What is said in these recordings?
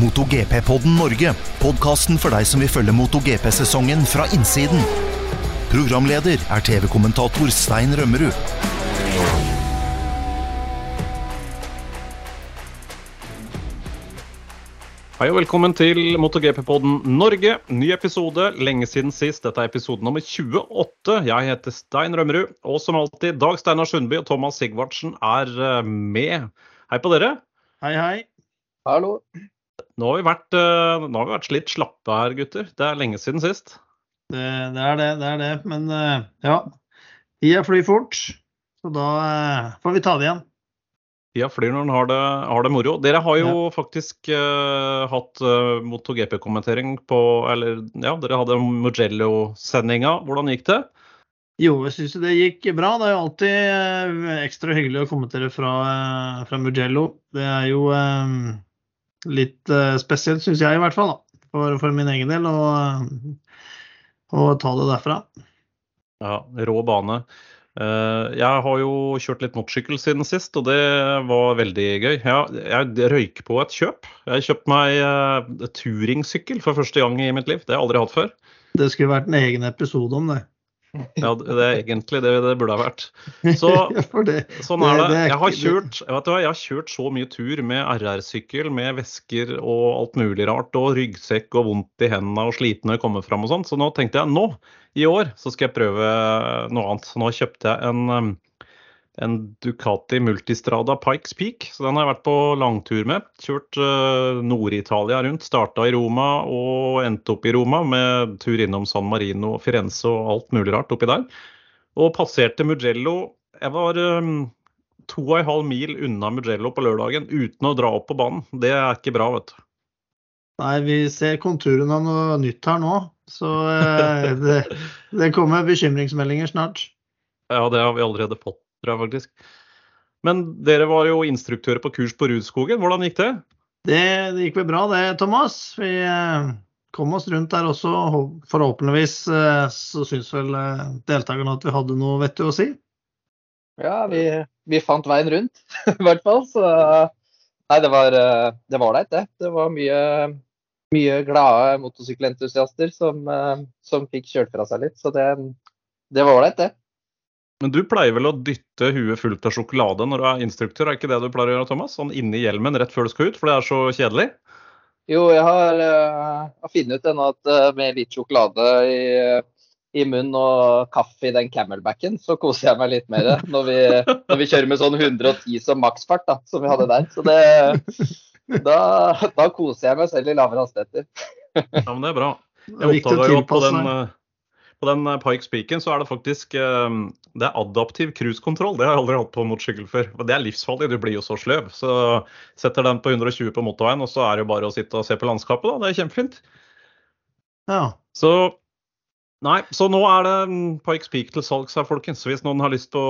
MotoGP-podden Norge. Podkasten for deg som vil følge MotoGP-sesongen fra innsiden. Programleder er TV-kommentator Stein Rømmerud. Hei og velkommen til MotoGP-podden Norge. Ny episode, lenge siden sist. Dette er episode nummer 28. Jeg heter Stein Rømmerud. Og som alltid, Dag Steinar Sundby og Thomas Sigvartsen er eh, med. Hei på dere. Hei, hei. Hallo. Nå har vi vært, eh, har vi vært litt slappe her, gutter. Det er lenge siden sist. Det, det er det, det er det. Men eh, ja, tida flyr fort. Så da eh, får vi ta det igjen. Tida flyr når en har, det- har det moro. Dere har jo faktisk uh, hatt uh, MotoGP-kommentering på Eller ja, dere hadde Mugello-sendinga. Hvordan gikk det? Jo, jeg syns det gikk bra. Det er jo alltid ekstra hyggelig å kommentere fra, fra Mugello. Det er jo litt eh, spesielt, syns jeg i hvert fall, da. For, for min egen del, å, ta det derfra. Ja, rå bane. Eh, jeg har jo kjørt litt motorsykkel siden sist, og det var veldig gøy. Jeg, jeg røyk på et kjøp. Jeg kjøpte meg uh, turingsykkel for første gang i mitt liv. Det har jeg aldri hatt før. Det skulle vært en egen episode om det. Ja, det er egentlig det det burde ha vært. Så det, sånn er det- Jeg har kjørt, vet du hva, jeg har kjørt så mye tur med RR-sykkel, med vesker og alt mulig rart, og ryggsekk og vondt i hendene og sliten når jeg kommer fram og sånn. Så nå tenkte jeg nå, i år, så skal jeg prøve noe annet. Så nå kjøpte jeg en um, en Ducati Multistrada Pikes Peak. Så den har jeg vært på langtur med. Kjørt eh, Nord-Italia rundt. Starta i Roma og endte opp i Roma med tur innom San Marino Firenze og alt mulig rart oppi der. Og passerte Mugello. Jeg var um, to og en halv mil unna Mugello på lørdagen uten å dra opp på banen. Det er ikke bra, vet du. Nei, vi ser konturene av noe nytt her nå. Så eh, det, det kommer bekymringsmeldinger snart. Ja, det har vi allerede fått, tror jeg faktisk. Men dere var jo instruktører på kurs på Rudskogen. Hvordan gikk det? Det, det gikk vel bra det, Thomas. Vi eh, kom oss rundt der også. Forhåpentligvis eh, så syns vel eh, deltakerne at vi hadde noe vettig å si. Ja, vi, vi fant veien rundt, i hvert fall. Så nei, det var eh, det var ålreit, det. Det var mye, mye glade motorsykkelentusiaster som, som fikk kjørt fra seg litt. Så det, det var ålreit, det. Men du pleier vel å dytte huet fullt av sjokolade når du er instruktør, er ikke det du pleier å gjøre, Thomas? Sånn inni hjelmen rett før du skal ut, for det er så kjedelig? Jo, jeg har, eh, har funnet ut ennå at eh, med litt sjokolade i, i munnen og kaffe i den camelbacken, så koser jeg meg litt mer når vi, når vi kjører med sånn 110 som maksfart, da, som vi hadde der. Så det, da, da koser jeg meg selv i lavere hastigheter. Ja, men det er bra. Jeg oppdaga jo på den, på den eh, Pikes Peaken så er det faktisk eh, det er adaptiv cruisekontroll. Det har jeg aldri hatt på motorsykkel før. Det er livsfarlig, du blir jo så sløv. Så setter den på 120 på motorveien, og så er det jo bare å sitte og se på landskapet, da. Det er kjempefint. Ja. Så Nei, så nå er det mm, Pikes Peak til salgs her, folkens. Hvis noen har lyst på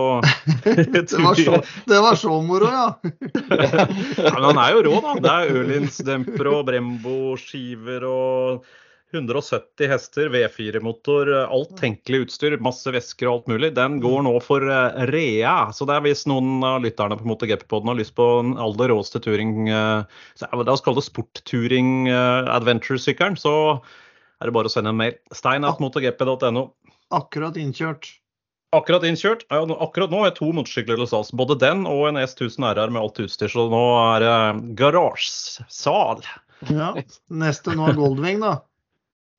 Det var så, det var så moro, ja. Ja, men han er jo rå, da. Det er Ørlins-demper og Brembo-skiver og 170 hester, V4-motor, alt tenkelig utstyr, masse vesker og alt mulig. Den går nå for eh, rea. Så det er hvis noen av lytterne på MotoGP-poden har lyst på den aller råeste turing, eh, la oss kalle det sportturing eh, adventure-sykkelen, så er det bare å sende en mail. Stein.motogp.no. Akkurat innkjørt. Akkurat innkjørt. Ja, akkurat nå har jeg to motorsykler til salgs. Både den og en S1000 RR med alt utstyr. Så nå er det garasjesal. Ja. Neste nå er Goldwing, da.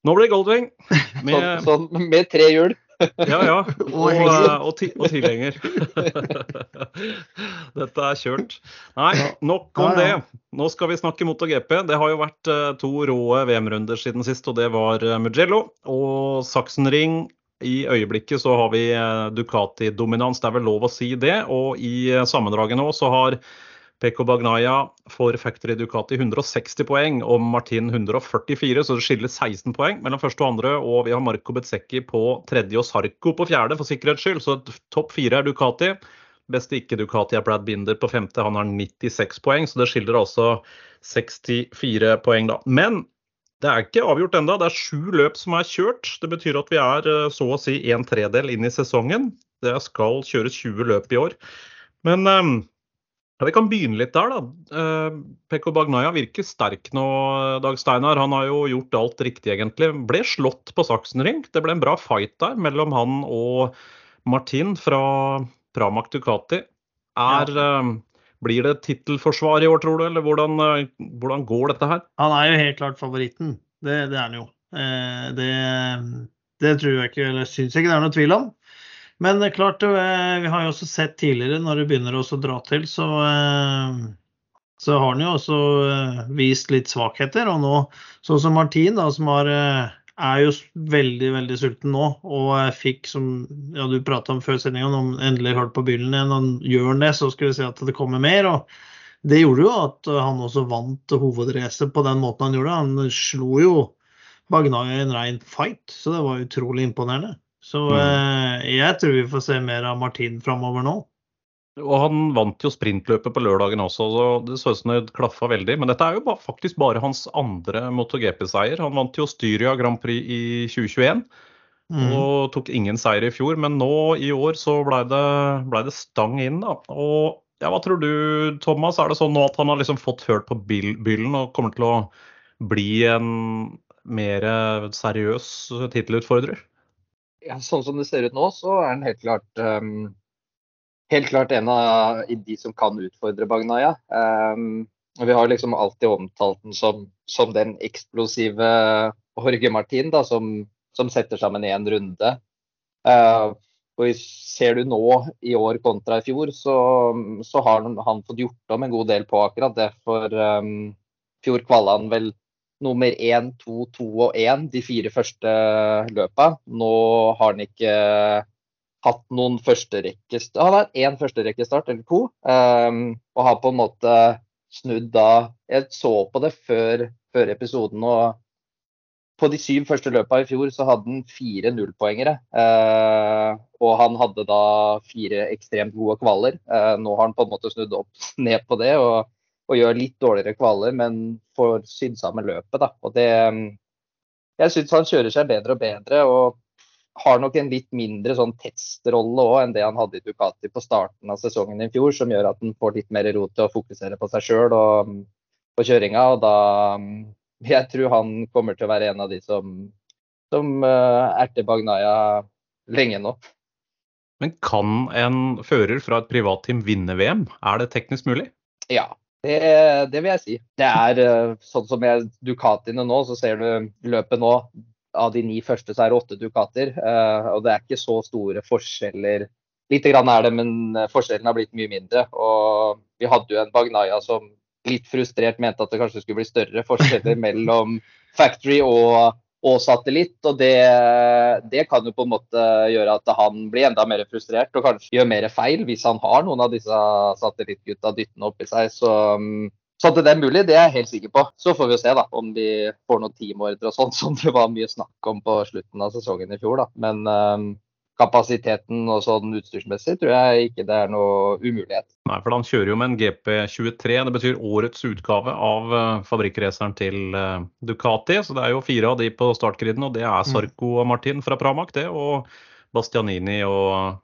Nå blir det Goldwing. Sånn, Med, sånn, med tre hjul. ja, ja. Og Og, eh, og, og tilhenger. Dette er kjørt. Nei, nok om det. Nå skal vi snakke MotoGP. Det har jo vært eh, to rå VM-runder siden sist, og det var eh, Mugello og Sachsenring. I øyeblikket så har vi Ducati-dominans, det er vel lov å si det. Og i sammendraget nå så har Pecco Bagnaya for Factory Ducati 160 poeng og Martin 144, så det skiller 16 poeng mellom første og andre. Og vi har Marco Bezzecchi på tredje og Sarko på fjerde, for sikkerhets skyld. Så topp fire er Ducati. Beste ikke-Ducati er Brad Binder på femte, han har 96 poeng. Så det skiller altså 64 poeng, da. Men det er ikke avgjort enda. Det er sju løp som er kjørt. Det betyr at vi er eh, så å si en tredel inn i sesongen. Det skal kjøres 20 løp i år. Men eh, Ja, Vi kan begynne litt der, da. Eh, Pekko Bagnaya virker sterk nå, Dag Steinar. Han har jo gjort alt riktig, egentlig. Ble slått på Saksenring. Det ble en bra fight der mellom han og Martin fra Pramac Ducati. Er, ja. Blir det tittelforsvar i år, tror du, eller hvordan, hvordan, går dette her? Han er jo helt klart favoritten. Det, det er han jo. Det, det, tror jeg ikke, eller syns jeg ikke det er noe tvil om. Men det er klart, eh, vi har jo også sett tidligere, når det begynner å dra til, så, eh, så har han jo også eh, vist litt svakheter. Og nå, sånn som Martin, da, som har, er jo veldig, veldig sulten nå, og fikk, som ja, du prata om før sendinga, om endelig hørt på byllen igjen, og gjør han det, så skal vi si at det kommer mer. og det gjorde jo at han også vant hovedracet på den måten han gjorde. Han slo jo Bagnaia i en rein fight, så det var utrolig imponerende. Så mm. eh, jeg tror vi får se mer av Martin framover nå. Og Han vant jo sprintløpet på lørdagen også, så det så ut som det klaffa veldig. Men dette er jo faktisk bare hans andre MotoGP-seier. Han vant jo Styria Grand Prix i 2021 mm. og tok ingen seier i fjor. Men nå i år så blei det, ble det, stang inn, da. Og ja, hva tror du, Thomas? Er det sånn nå at han har liksom fått hørt på byllen og kommer til å bli en mer seriøs tittelutfordrer? Ja, sånn som det ser ut nå, så er han helt klart, um, helt klart en av de som kan utfordre Bagnaya. Um, vi har liksom alltid omtalt den som, som den eksplosive Jorge Martin da, som, som setter sammen én runde. Uh, og Ser du nå i år kontra i fjor, så, så har han, fått gjort om en god del på akkurat det. For um, fjor kvala han vel nummer én, to, to og én de fire første løpa. Nå har han ikke hatt noen førsterekkestart. Han har én førsterekkestart eller to, um, og har på en måte snudd da Jeg så på det før, før episoden, og på de syv første løpa i fjor så hadde han fire nullpoengere. Uh, og han hadde da fire ekstremt gode kvaler. Uh, nå har han på en måte snudd opp ned på det. og og gjør litt dårligere kvaler, men får sydd sammen løpet. Da. Og det, mm, jeg syns han kjører seg bedre og bedre. og har nok en litt mindre sånn testrolle òg enn det han hadde i Ducati på starten av sesongen i fjor, som gjør at han får litt mer ro til å fokusere på seg sjøl og mm, på kjøringa. Og da mm, Jeg tror han kommer til å være en av de som, som uh, erter Bagnaya lenge nå. Men kan en fører fra et privatteam vinne VM? Er det teknisk mulig? Ja, det, det, vil jeg si. Det er eh, sånn som jeg Ducatiene nå, så ser du løpet nå. Av de ni første så er det åtte Ducatier. Eh, og det er ikke så store forskjeller. Lite grann er det, men eh, forskjellen har blitt mye mindre. Og vi hadde jo en Bagnaya som litt frustrert mente at det kanskje skulle bli større forskjeller mellom factory og og satellitt. Og det, det, kan jo på en måte gjøre at han blir enda mer frustrert og kanskje gjør mer feil hvis han har noen av disse satellittgutta dyttende oppi seg. Så, så at det er mulig, det er jeg helt sikker på. Så får vi jo se da, om de får noen teamordre og sånn, som det var mye snakk om på slutten av sesongen i fjor. da. Men um, kapasiteten og sånn utstyrsmessig tror jeg ikke det er noe umulighet. Nei, for han kjører jo med en GP23. Det betyr årets utgave av uh, fabrikkraceren til uh, Ducati. Så det er jo fire av de på startgriden, og det er mm. Sarko og Martin fra Pramac, det. Og Bastianini og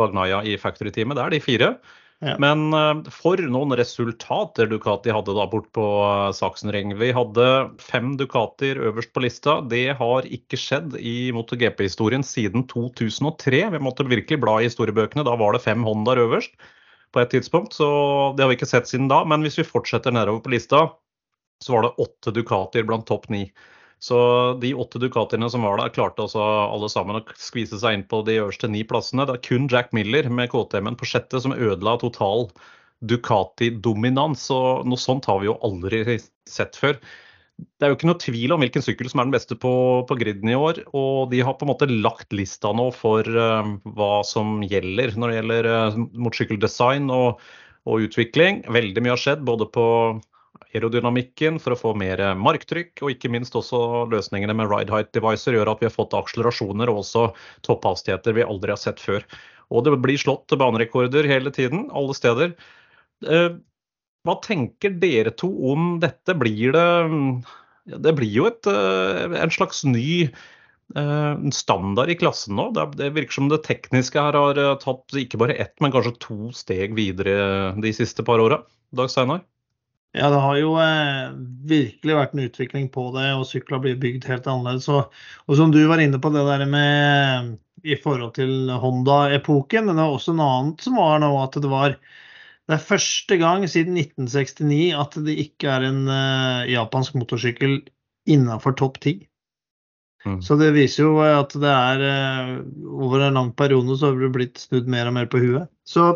Bagnaya i factory-teamet. Det er de fire. Men uh, for noen resultater Ducati hadde da bort på uh, Saksenring. Vi hadde fem Ducatier øverst på lista. Det har ikke skjedd i MotoGP-historien siden 2003. Vi måtte virkelig bla i historiebøkene. Da var det fem Hondaer øverst på et tidspunkt. Så det har vi ikke sett siden da. Men hvis vi fortsetter nedover på lista, så var det åtte Ducatier blant topp ni. Så de åtte Ducatiene som var der, klarte altså alle sammen å skvise seg inn på de øverste ni plassene. Det er kun Jack Miller med KTM-en på sjette som ødela total Ducati-dominans. og Noe sånt har vi jo aldri sett før. Det er jo ikke noe tvil om hvilken sykkel som er den beste på, på griden i år. Og de har på en måte lagt lista nå for uh, hva som gjelder når det gjelder uh, motorsykkeldesign og, og utvikling. Veldig mye har skjedd både på aerodynamikken for å få mer marktrykk, og ikke minst også løsningene med ride height devicer gjør at vi har fått akselerasjoner og også topphastigheter vi aldri har sett før. Og det blir slått banerekorder hele tiden, alle steder. Eh, hva tenker dere to om dette? Blir det Det blir jo et, eh, en slags ny eh, standard i klassen nå. Det, virker som det tekniske her har tatt ikke bare ett, men kanskje to steg videre de siste par åra. Dag Steinar? Ja, det har jo eh, virkelig vært en utvikling på det, og sykler blir bygd helt annerledes. Og, og, som du var inne på det der med i forhold til Honda-epoken, men det var også noe annet som var nå, at det var det er første gang siden 1969 at det ikke er en uh, japansk motorsykkel innafor topp ti. Mm. Så det viser jo at det er uh, over en lang periode så har det blitt snudd mer og mer på huet. Så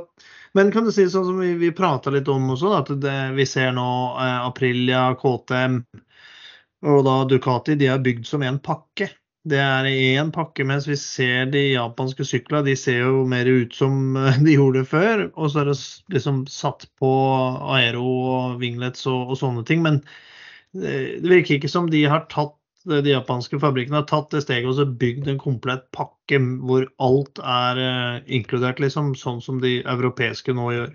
men kan du si sånn som vi, vi prata litt om også, at det, vi ser nå eh, Aprilia, KTM og da Ducati, de er bygd som en pakke. Det er én pakke, mens vi ser de japanske sykla, de ser jo mer ut som eh, de gjorde før. Og så er det liksom satt på aero og vinglets og, og sånne ting. Men eh, det virker ikke som de har tatt de japanske fabrikkene har tatt det steget og så bygd en komplett pakke hvor alt er uh, inkludert, liksom, sånn som de europeiske nå gjør.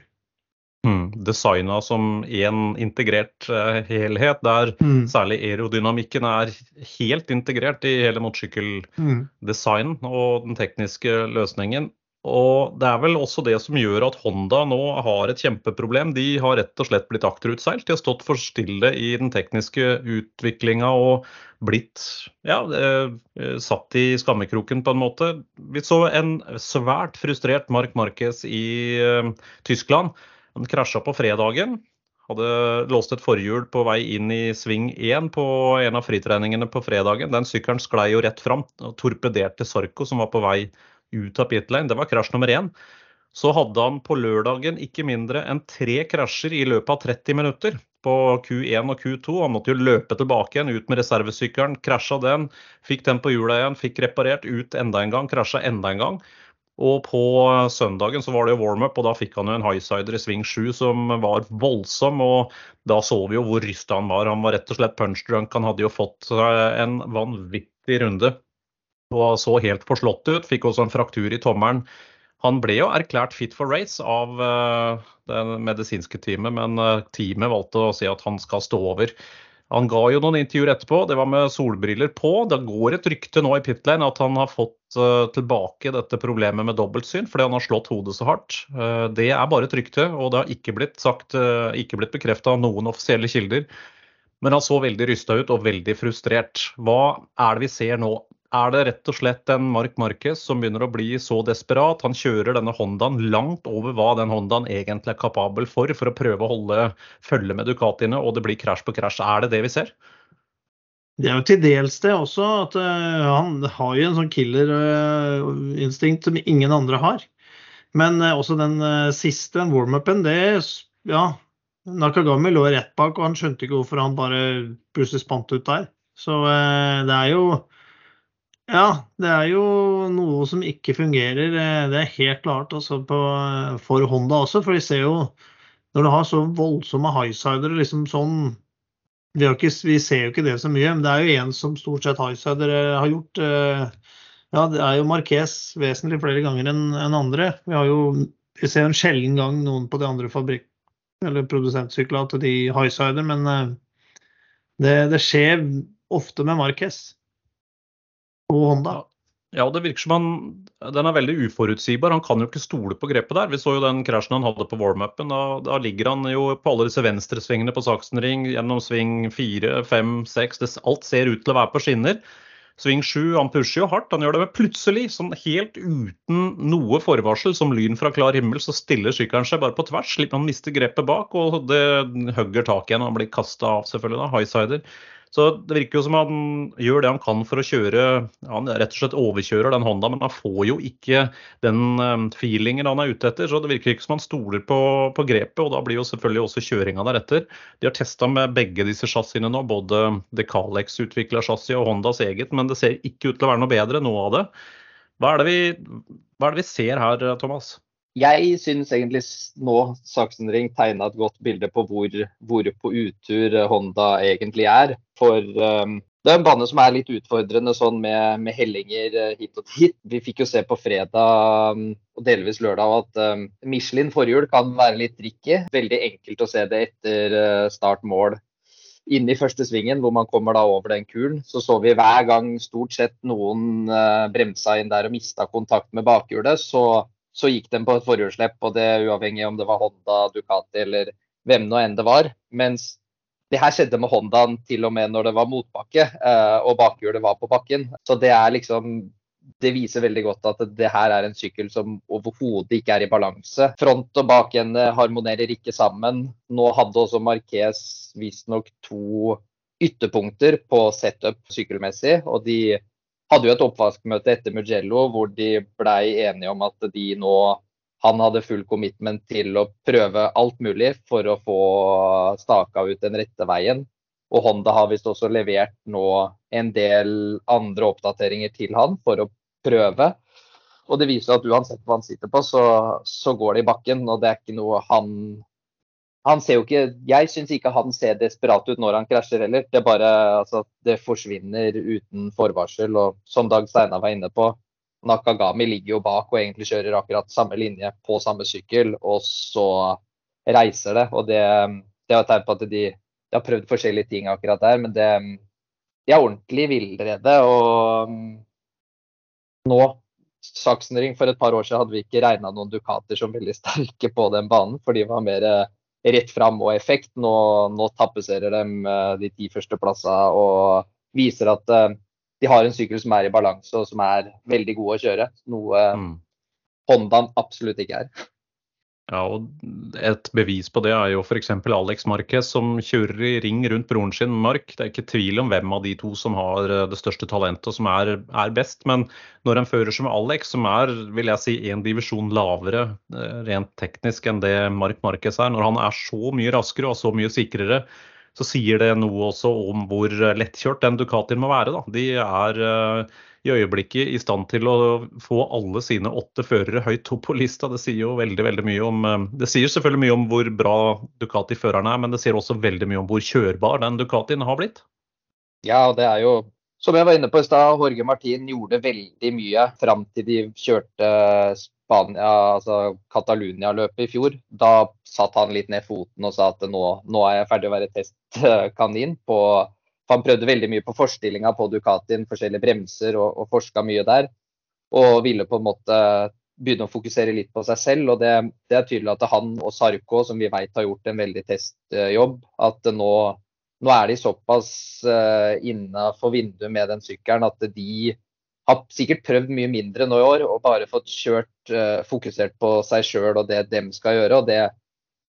Mm, designa som én integrert uh, helhet, der mm. særlig aerodynamikken er helt integrert i hele motorsykkeldesign mm. og den tekniske løsningen. Og det er vel også det som gjør at Honda nå har et kjempeproblem. De har rett og slett blitt akterutseilt. De har stått for stille i den tekniske utviklinga og blitt ja, eh, satt i skammekroken på en måte. Vi så en svært frustrert Mark Marquez i uh, Tyskland. Han krasja på fredagen. Hadde låst et forhjul på vei inn i sving 1 på en av fritreningene på fredagen. Den sykkelen sklei jo rett fram og torpederte Sorco, som var på vei ut av pitlane. Det var krasj nummer én. Så hadde han på lørdagen ikke mindre enn tre krasjer i løpet av 30 minutter på Q1 og Q2. Han måtte jo løpe tilbake igjen, ut med reservesykkelen, krasja den. Fikk den på hjula igjen, fikk reparert, ut enda en gang, krasja enda en gang. Og på søndagen så var det jo warm-up, og da fikk han jo en highsider i sving 7 som var voldsom. Og da så vi jo hvor rysta han var. Han var rett og slett punch drunk. Han hadde jo fått en vanvittig runde og så helt forslått ut. Fikk også en fraktur i tommelen. Han ble jo erklært fit for race av uh, det medisinske teamet, men uh, teamet valgte å si at han skal stå over. Han ga jo noen intervjuer etterpå, det var med solbriller på. Det går et rykte nå i pitlane at han har fått uh, tilbake dette problemet med dobbeltsyn fordi han har slått hodet så hardt. det er bare et rykte, og det har ikke blitt sagt, blitt bekrefta av noen offisielle kilder. Men han så veldig rysta ut og veldig frustrert. Hva er det vi ser nå? Er det rett og slett en Mark Marquez som begynner å bli så desperat. Han kjører denne Hondaen langt over hva den Hondaen egentlig er kapabel for, for å prøve å holde følge med Ducatiene, og det blir krasj på krasj. Er det det vi ser? Det er jo til dels det også. at uh, Han har jo en sånn killerinstinkt uh, som ingen andre har. Men uh, også den siste, den warm-upen, det Ja, Nakagami lå rett bak, og han skjønte ikke hvorfor han bare plutselig spant ut der. Så det er jo ja, det er jo noe som ikke fungerer. Eh, det er helt klart altså på, for Honda også. For vi ser jo når du har så voldsomme highsidere liksom sånn vi, ikke, vi, ser jo ikke det så mye, men det er jo en som stort sett highsidere eh, har gjort. Eh, ja, det er jo Marques vesentlig flere ganger enn en andre. Vi, har jo, vi ser en sjelden gang noen på de andre fabrikk- eller produsentsyklene at de highsider, men det, det skjer ofte med Marques og Honda. Ja, det virker som han den er veldig uforutsigbar. Han kan jo ikke stole på grepet der. Vi så jo den krasjen han hadde på warm-upen. Da, da, ligger han jo på alle disse venstresvingene på Saksenring gjennom sving 4, 5, 6. alt ser ut til å være på skinner. Sving sju, han pusher jo hardt. Han gjør det med plutselig, sånn helt uten noe forvarsel, som lyn fra klar himmel, så stiller sykkelen seg bare på tvers. Slipper han miste grepet bak, og det hugger tak igjen. Han blir kasta av, selvfølgelig, da, highsider. Så det virker jo som han gjør det han kan for å kjøre Han rett og slett overkjører den Honda, men han får jo ikke den um, feelingen han er ute etter. Så det virker ikke som han stoler på, på grepet, og da blir jo selvfølgelig også kjøringa deretter. De har testa med begge disse chassisene nå, både Decalex-utvikla chassis og Hondas eget, men det ser ikke ut til å være noe bedre, noe av det. Hva er det vi, er det vi ser her, Thomas? Jeg syns egentlig nå Saksenring tegna et godt bilde på hvor, hvor, på utur Honda egentlig er. For um, det er en bane som er litt utfordrende sånn med, med hellinger uh, hit og dit. Vi fikk jo se på fredag um, og delvis lørdag at um, Michelin forhjul kan være litt tricky. Veldig enkelt å se det etter uh, start-mål inne i første svingen, hvor man kommer da over den kulen, så så vi hver gang stort sett noen uh, bremsa inn der og mista kontakt med bakhjulet, så, så gikk den på et forhjulsslipp. Og det uavhengig om det var Honda, Ducati eller hvem nå enn det var. Mens det her skjedde med Hondaen til og med når det var motbakke uh, og bakhjulet var på bakken. Så det er liksom det viser veldig godt at det her er en sykkel som overhodet ikke er i balanse. Front og bakende harmonerer ikke sammen. Nå hadde også Marquez visstnok to ytterpunkter på setup sykkelmessig. Og de hadde jo et oppvaskmøte etter Mugello hvor de blei enige om at de nå han hadde full commitment til å prøve alt mulig for å få staka ut den rette veien. Og Honda har visst også levert nå en del andre oppdateringer til han for å prøve. Og det viser at uansett hva han sitter på, så, så, går det i bakken. Og det er ikke noe han Han ser jo ikke Jeg syns ikke han ser desperat ut når han krasjer heller. Det bare altså, det forsvinner uten forvarsel. Og som Dag Steinar var inne på, Nakagami ligger jo bak og egentlig kjører akkurat samme linje på samme sykkel, og så reiser det. Og det, det er et tegn på at de, de, har prøvd forskjellige ting akkurat der, men det, de er ordentlig villrede. Og nå, Saksenring for et par år siden hadde vi ikke regna noen Ducater som veldig sterke på den banen, for de var mer rett fram og effekt. Nå, nå tapetserer de eh, de ti første plassene og viser at eh, de har en sykkel som er i balanse og som er veldig god å kjøre. Noe mm. Hondaen absolutt ikke er. Ja, og Et bevis på det er jo f.eks. Alex Marquez som kjører i ring rundt broren sin Mark. Det er ikke tvil om hvem av de to som har eh, det største talentet og som er, er best. Men når en fører som Alex, som er vil jeg si, en divisjon lavere eh, rent teknisk enn det Mark Marquez er, når han er så mye raskere og så mye sikrere, så sier det noe også om hvor lettkjørt den Ducatien må være. Da. De er i øyeblikket i stand til å få alle sine åtte førere høyt opp på lista. Det sier jo veldig, veldig mye om uh, Det sier selvfølgelig mye om hvor bra Ducati-føreren er, men det sier også veldig mye om hvor kjørbar den Ducatien har blitt. Ja, det er jo som jeg var inne på i stad, Jorge Martin gjorde veldig mye fram til de kjørte Spania, altså Catalunya-løpet i fjor. Da satte han litt ned foten og sa at nå, nå er jeg ferdig å være testkanin. På, han prøvde veldig mye på forstillinga på Ducatien, forskjellige bremser og, og forska mye der. Og ville på en måte begynne å fokusere litt på seg selv. og Det, det er tydelig at han og Sarko, som vi vet har gjort en veldig testjobb, at nå, nå er de såpass uh, innafor vinduet med den sykkelen at de har sikkert prøvd mye mindre nå i år og bare fått kjørt uh, fokusert på seg sjøl og det dem skal gjøre. og det,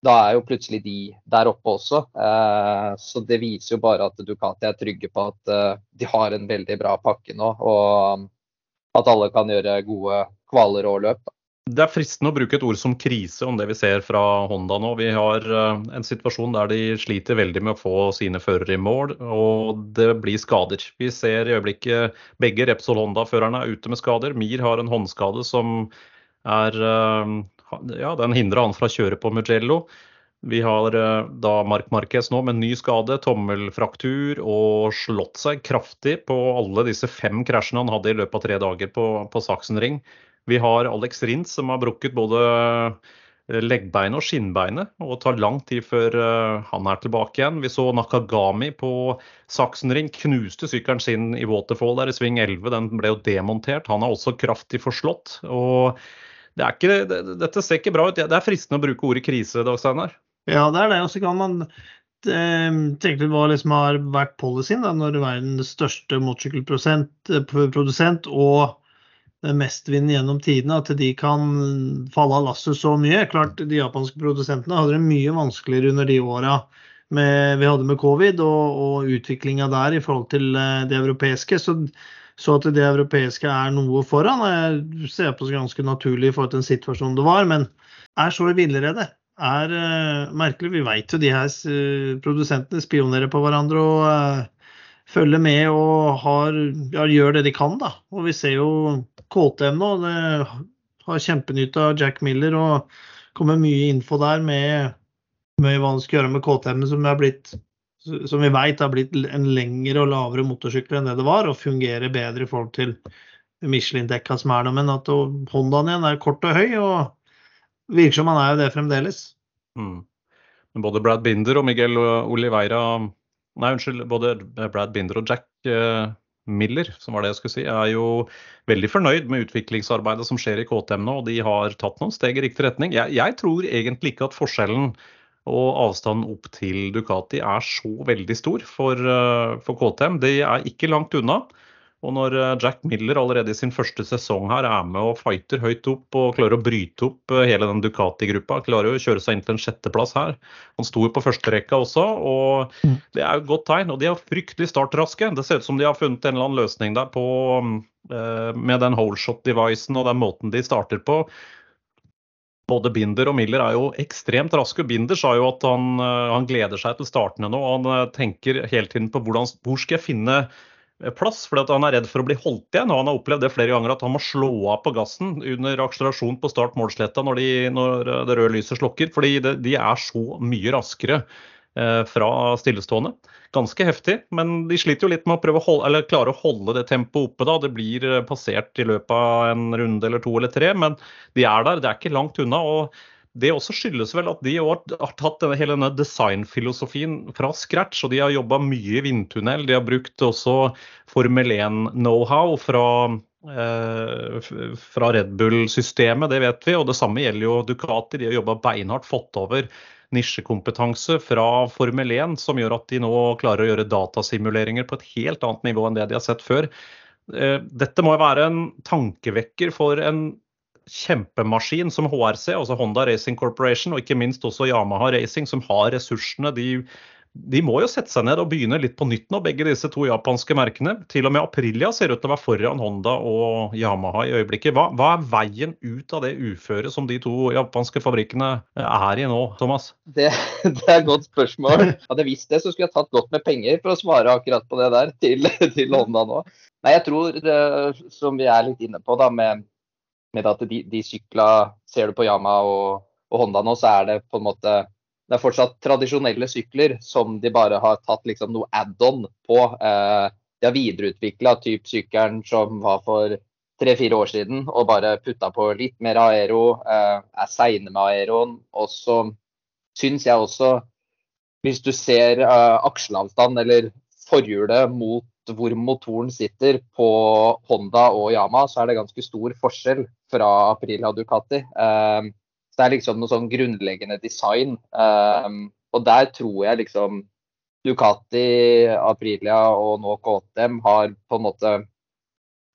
Da er jo plutselig de der oppe også. Uh, så det viser jo bare at Ducati er trygge på at uh, de har en veldig bra pakke nå. Og at alle kan gjøre gode kvaler og løp. Det er fristende å bruke et ord som krise om det vi ser fra Honda nå. Vi har eh, en situasjon der de sliter veldig med å få sine førere i mål, og det blir skader. Vi ser i øyeblikket begge Repsol Honda-førerne er ute med skader. Mir har en håndskade som er eh, Ja, den hindra han fra å kjøre på Mugello. Vi har eh, da Mark Marquez nå med ny skade, tommelfraktur og slått seg kraftig på alle disse fem krasjene han hadde i løpet av tre dager på, på Sachsenring. Vi har Alex Rintz som har brukket både eh, leggbeinet og skinnbeinet, og tar lang tid før eh, han er tilbake igjen. Vi så Nakagami på Sachsenring knuste sykkelen sin i Waterfall der i sving 11. Den ble jo demontert. Han er også kraftig forslått. og det er ikke, det, dette ser ikke bra ut. Det er fristende å bruke ordet krise, Dag Steinar. Ja, det er det. Og så kan man eh, tenke litt hva liksom har vært policyen da, når verdens største motorsykkelprodusent og mestvinnende gjennom tidene, at de kan falle av lasset så mye. Klart, De japanske produsentene hadde det mye vanskeligere under de åra vi hadde med covid og, og utviklinga der i forhold til eh, det europeiske. Så, så, at det europeiske er noe foran, jeg ser på som ganske naturlig i forhold til den situasjonen det var. Men er så i villrede. Er uh, merkelig. Vi vet jo de her uh, produsentene spionerer på hverandre og uh, følger med og har, ja, gjør det de kan. da. Og vi ser jo KTM nå. Det har kjempenytte av Jack Miller og kommer mye info der med, med hva han skal gjøre med KTM, som, er blitt, som vi vet har blitt en lengre og lavere motorsykkel enn det det var, og fungerer bedre i forhold til Michelin-dekka som er der. Men at Hondaen igjen er kort og høy, og virker som han er jo det fremdeles. Mm. Både Brad Binder og Miguel Oliveira Nei, unnskyld. Både Brad Binder og Jack Miller, som var det jeg skulle si, er jo veldig fornøyd med utviklingsarbeidet som skjer i KTM nå, og de har tatt noen steg i riktig retning. Jeg, jeg tror egentlig ikke at forskjellen og avstanden opp til Ducati er så veldig stor for, for KTM. De er ikke langt unna. Og når eh, Jack Miller allerede i sin første sesong her er med og fighter høyt opp og klarer å bryte opp eh, hele den Ducati-gruppa, klarer å kjøre seg inn til en sjetteplass her. Han sto jo på førsterekka også, og mm. det er jo et godt tegn. Og de er fryktelig startraske. Det ser ut som de har funnet en eller annen løsning der på, eh, med den holeshot-devicen og den måten de starter på. Både Binder og Miller er jo ekstremt raske. Binder sa jo at han, han gleder seg til startene nå. Han tenker hele tiden på hvordan, hvor skal jeg finne plass, fordi han er redd for å bli holdt igjen. og Han har opplevd det flere ganger at han må slå av på gassen under akselerasjon på start målsletta når, de, når det røde lyset slukker. Fordi de, de er så mye raskere eh, fra stillestående. Ganske heftig, men de sliter jo litt med å prøve å holde, klare å holde det tempoet oppe. da. Det blir eh, passert i løpet av en runde eller to eller tre, men de er der. Det er ikke langt unna. og det også skyldes vel at de har, tatt denne, hele denne designfilosofien fra scratch. og De har jobba mye i vindtunnel. De har brukt også Formel 1-knowhow fra, eh, fra Red Bull-systemet, det vet vi. Og det samme gjelder jo Ducati. De har jobba beinhardt, fått over nisjekompetanse fra Formel 1 som gjør at de nå klarer å gjøre datasimuleringer på et helt annet nivå enn det de har sett før. Eh, dette må være en tankevekker for en kjempemaskin som HRC, altså Honda Racing Corporation, og ikke minst også Yamaha Racing, som har ressursene. De, de må jo sette seg ned og begynne litt på nytt nå, begge disse to japanske merkene. Til og med Aprilia ser ut til å være foran Honda og Yamaha i øyeblikket. Hva, hva er veien ut av det uføret som de to japanske fabrikkene er i nå, Thomas? Det, det er et godt spørsmål. Hadde jeg visst det, så skulle jeg tatt godt med penger for å svare akkurat på det der til, til Honda nå. Nei, jeg tror, eh, som vi er litt inne på, da, med med at de, de sykla Ser du på Yama og, og, Honda nå, så er det på en måte det er fortsatt tradisjonelle sykler som de bare har tatt liksom noe add-on på. Eh, de har videreutvikla sykkelen som var for tre-fire år siden, og bare putta på litt mer aero. Eh, er seine med aeroen. Og så syns jeg også, hvis du ser eh, aksjeavstand eller forhjulet mot hvor motoren sitter på Honda og Yama, så er det ganske stor forskjell fra Aprilia Ducati. Um, det er liksom noe sånn grunnleggende design. Um, og der tror jeg liksom Ducati, Aprilia og nå KTM har på en måte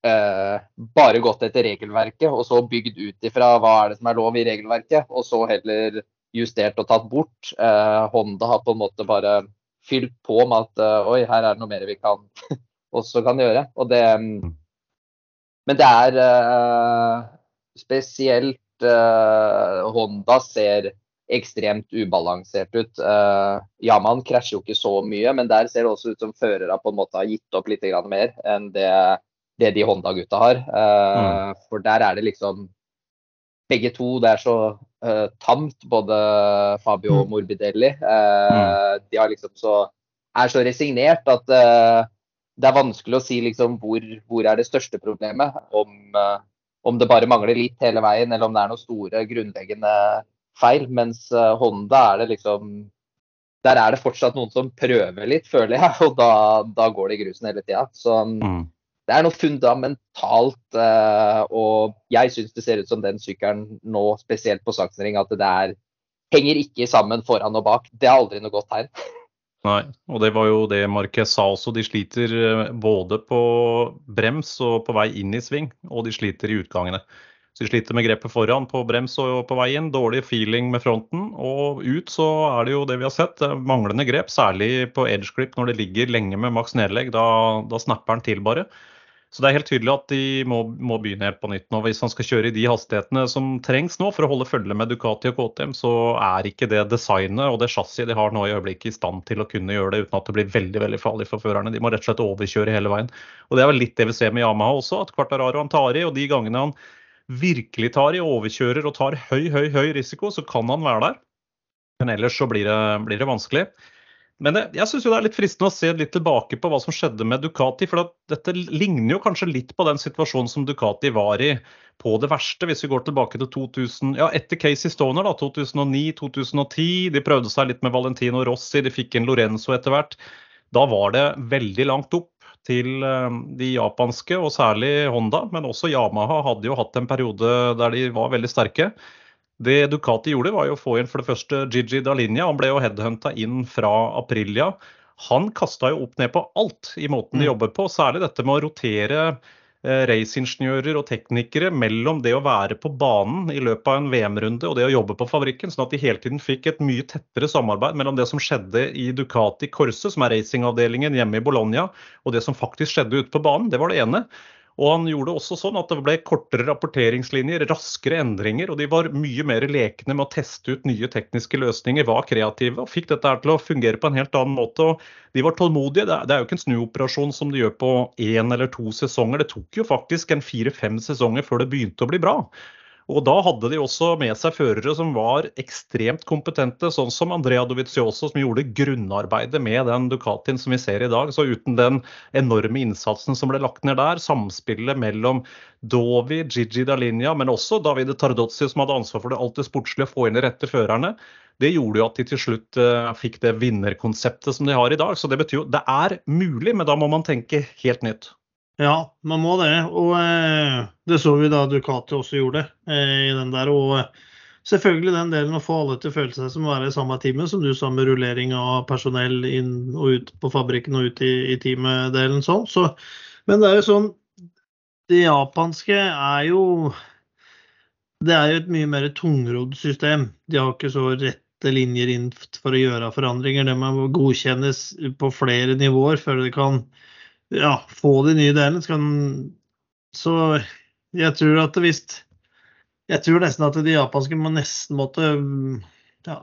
uh, bare gått etter regelverket og så bygd ut ifra hva er det som er lov i regelverket, og så heller justert og tatt bort. Uh, Honda har på en måte bare fylt på med at uh, oi, her er det noe mer vi kan også kan gjøre. Og det, mm, men det er spesielt uh, Honda ser ekstremt ubalansert ut. Eh, Yaman krasjer jo ikke så mye, men der ser det også ut som førere på en måte har gitt opp litt mer enn det, det de Honda-gutta har. Mm. For der er det liksom begge to. Det er så uh, tamt, både Fabio og mm. Morbidelli. Uh, mm. De liksom så, er så resignert at uh, det er vanskelig å si liksom, hvor, hvor er det største problemet. Om, om, det bare mangler litt hele veien, eller om det er noen store grunnleggende feil. Mens uh, Honda er det liksom Der er det fortsatt noen som prøver litt, føler jeg. Og da, da går det i grusen hele tida. Så mm. det er noe fundamentalt. Uh, og jeg syns det ser ut som den sykkelen nå, spesielt på Saksenring, at det er henger ikke sammen foran og bak. Det er aldri noe godt tegn. Nei, og det var jo det Marquez sa også. De sliter eh, både på brems og på vei inn i sving, og de sliter i utgangene. Så de sliter med grepet foran på brems og på vei inn. Dårlig feeling med fronten. Og ut så er det jo det vi har sett. Manglende grep, særlig på edge grip når det ligger lenge med maks nedlegg. Da, da snapper den til bare. Så det er helt tydelig at de må, må, begynne helt på nytt nå. Hvis han skal kjøre i de hastighetene som trengs nå for å holde følge med Ducati og KTM, så er ikke det designet og det chassiset de har nå i øyeblikket i stand til å kunne gjøre det uten at det blir veldig veldig farlig for førerne. De må rett og slett overkjøre hele veien. Og Det er vel litt det vi ser med Yamaha også, at Quartararo han tar i, og de gangene han virkelig tar i, overkjører og tar høy, høy, høy risiko, så kan han være der. Men ellers så blir det, blir det vanskelig. Men det, jeg syns det er litt fristende å se litt tilbake på hva som skjedde med Ducati. For dette ligner jo kanskje litt på den situasjonen som Ducati var i på det verste, hvis vi går tilbake til 2000, ja, etter Casey Stoner, da, 2009-2010. De prøvde seg litt med Valentino Rossi, de fikk inn Lorenzo etter hvert. Da var det veldig langt opp til eh, de japanske, og særlig Honda. Men også Yamaha hadde jo hatt en periode der de var veldig sterke. Det Ducati gjorde, var jo å få inn for det første Gigi Dalinia. Han ble jo headhunta inn fra Aprilia. Han kasta jo opp ned på alt i måten de mm. jobber på, særlig dette med å rotere Eh, raceingeniører og teknikere mellom det å være på banen i løpet av en VM-runde og det å jobbe på fabrikken, sånn at de hele tiden fikk et mye tettere samarbeid mellom det som skjedde i Ducati Corse, som er racingavdelingen hjemme i Bologna, og det som faktisk skjedde ute på banen. Det var det ene. Og han gjorde det også sånn at det ble kortere rapporteringslinjer, raskere endringer, og de var mye mer lekne med å teste ut nye tekniske løsninger, var kreative og fikk dette til å fungere på en helt annen måte. og De var tålmodige. Det er jo ikke en snuoperasjon som de gjør på én eller to sesonger. Det tok jo faktisk en fire-fem sesonger før det begynte å bli bra. Og da hadde de også med seg førere som var ekstremt kompetente, sånn som Andrea Dovizioso, som gjorde grunnarbeidet med den Ducatien som vi ser i dag. Så uten den enorme innsatsen som ble lagt ned der, samspillet mellom Dovi, Gigi Dalinja, men også Davide Tardozzi, som hadde ansvar for det det sportslige, å få inn de rette førerne, det gjorde jo at de til slutt uh, fikk det vinnerkonseptet som de har i dag. Så det betyr jo det er mulig, men da må man tenke helt nytt. Ja, man må det. Og eh, det så vi da Ducati også gjorde eh, i den der. Og eh, selvfølgelig den delen å få alle til å føle seg som å være i samme teamet, som du sa med rullering av personell inn og ut på fabrikken og ut i, i teamet-delen sånn. Så, men det er jo sånn Det japanske er jo Det er jo et mye mer tungrodd system. De har ikke så rette linjer inn for å gjøre forandringer. Det må godkjennes på flere nivåer før det kan ja, få de nye delene. Så, kan, så jeg tror at hvis Jeg tror nesten at de japanske må nesten måtte ja,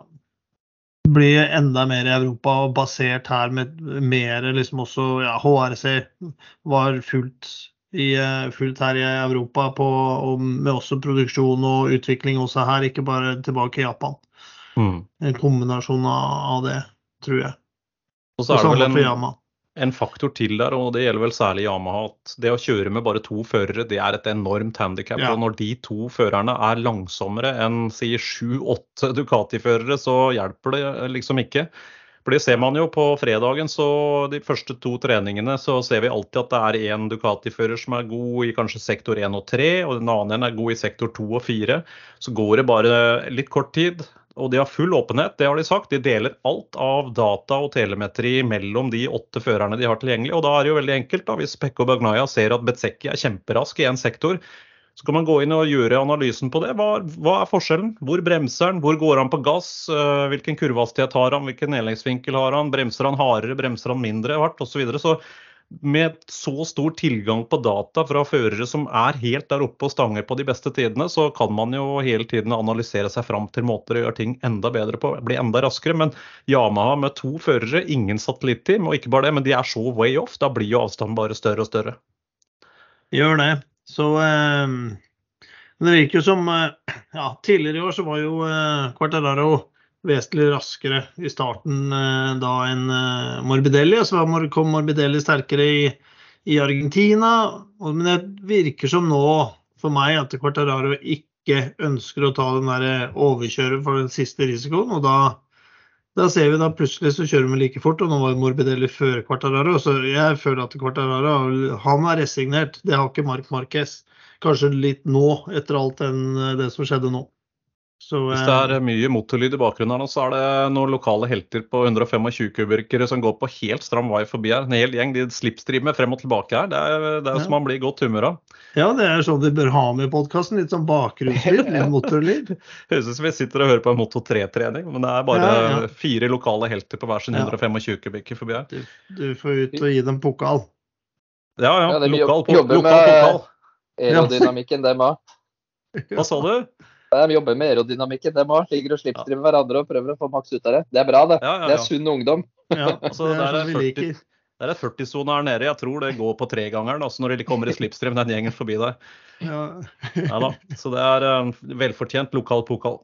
bli enda mer i Europa og basert her med mer liksom også ja, HRC var fullt, i, fullt her i Europa på, og med også produksjon og utvikling også her, ikke bare tilbake i Japan. Mm. En kombinasjon av det, tror jeg. Og så er det vel en, en faktor til der, og det gjelder vel særlig Yamaha, at det å kjøre med bare to førere det er et enormt handikap. Ja. Og når de to førerne er langsommere enn si sju-åtte Ducati-førere, så hjelper det liksom ikke. For det ser man jo på fredagen, så de første to treningene så ser vi alltid at det er én Ducati-fører som er god i kanskje sektor 1 og 3, og den annen er god i sektor 2 og 4. Så går det bare litt kort tid, og de har full åpenhet, det har de sagt. De deler alt av data og telemetri mellom de åtte førerne de har tilgjengelig. Og da er det jo veldig enkelt. da, Hvis Pekko Bagnaya ser at Betseki er kjemperask i en sektor, så kan man gå inn og gjøre analysen på det. Hva, hva er forskjellen? Hvor bremser han? Hvor går han på gass? Eh, hvilken kurvehastighet har han? Hvilken nedleggsvinkel har han? Bremser han hardere? Bremser han mindre hardt? Osv. Så, videre. så med så stor tilgang på data fra førere som er helt der oppe og stanger på de beste tidene, så kan man jo hele tiden analysere seg fram til måter å gjøre ting enda bedre på, bli enda raskere. Men Yamaha med to førere, ingen satellitteam, og ikke bare det, men de er så way off. Da blir jo avstanden bare større og større. Gjør det. Så eh, det virker jo som eh, ja, Tidligere i år så var jo eh, Quartararo vesentlig raskere i starten eh, da enn eh, Morbidelli. Og så kom Morbidelli sterkere i, i Argentina. Men det virker som nå for meg at Quartararo ikke ønsker å ta den der eh, overkjøret for den siste risikoen. og da da ser vi da plutselig så kjører vi like fort, og nå var Morbidelli før Quartararo. Så jeg føler at Quartararo han er resignert. Det har ikke Mark Marquez. Kanskje litt nå, etter alt den, det som skjedde nå. Så, Hvis det er eh, mye motorlyd i bakgrunnen, her nå, så er det noen lokale helter på 125 kubikere som går på helt stram vei forbi her. En hel gjeng de slipstreamer frem og tilbake her. Det er, det er ja. som man blir i godt humør av. Ja, det er sånn vi bør ha med i podkasten. Litt sånn bakgrunnslyd, litt motorlyd. Høres ut som vi sitter og hører på en Moto 3-trening, men det er bare ja, ja. fire lokale helter på hver sin 125 kubikker forbi her. Du, du, får ut og gi dem pokal. Ja, ja. Lokal, lokal pokal. Aerodynamikken, dem òg. Hva sa du? De jobber med aerodynamikken, dem òg. Ligger og slipstreamer hverandre og prøver å få maks ut av det. Det er bra, det. Ja, ja, ja. Det er sunn ungdom. Ja, altså, det er, en 40, det er 40-sone her nede. Jeg tror det går på tregangeren altså når de kommer i slipstream, den gjengen forbi der. Ja. ja da. Så det er um, velfortjent lokal pokal.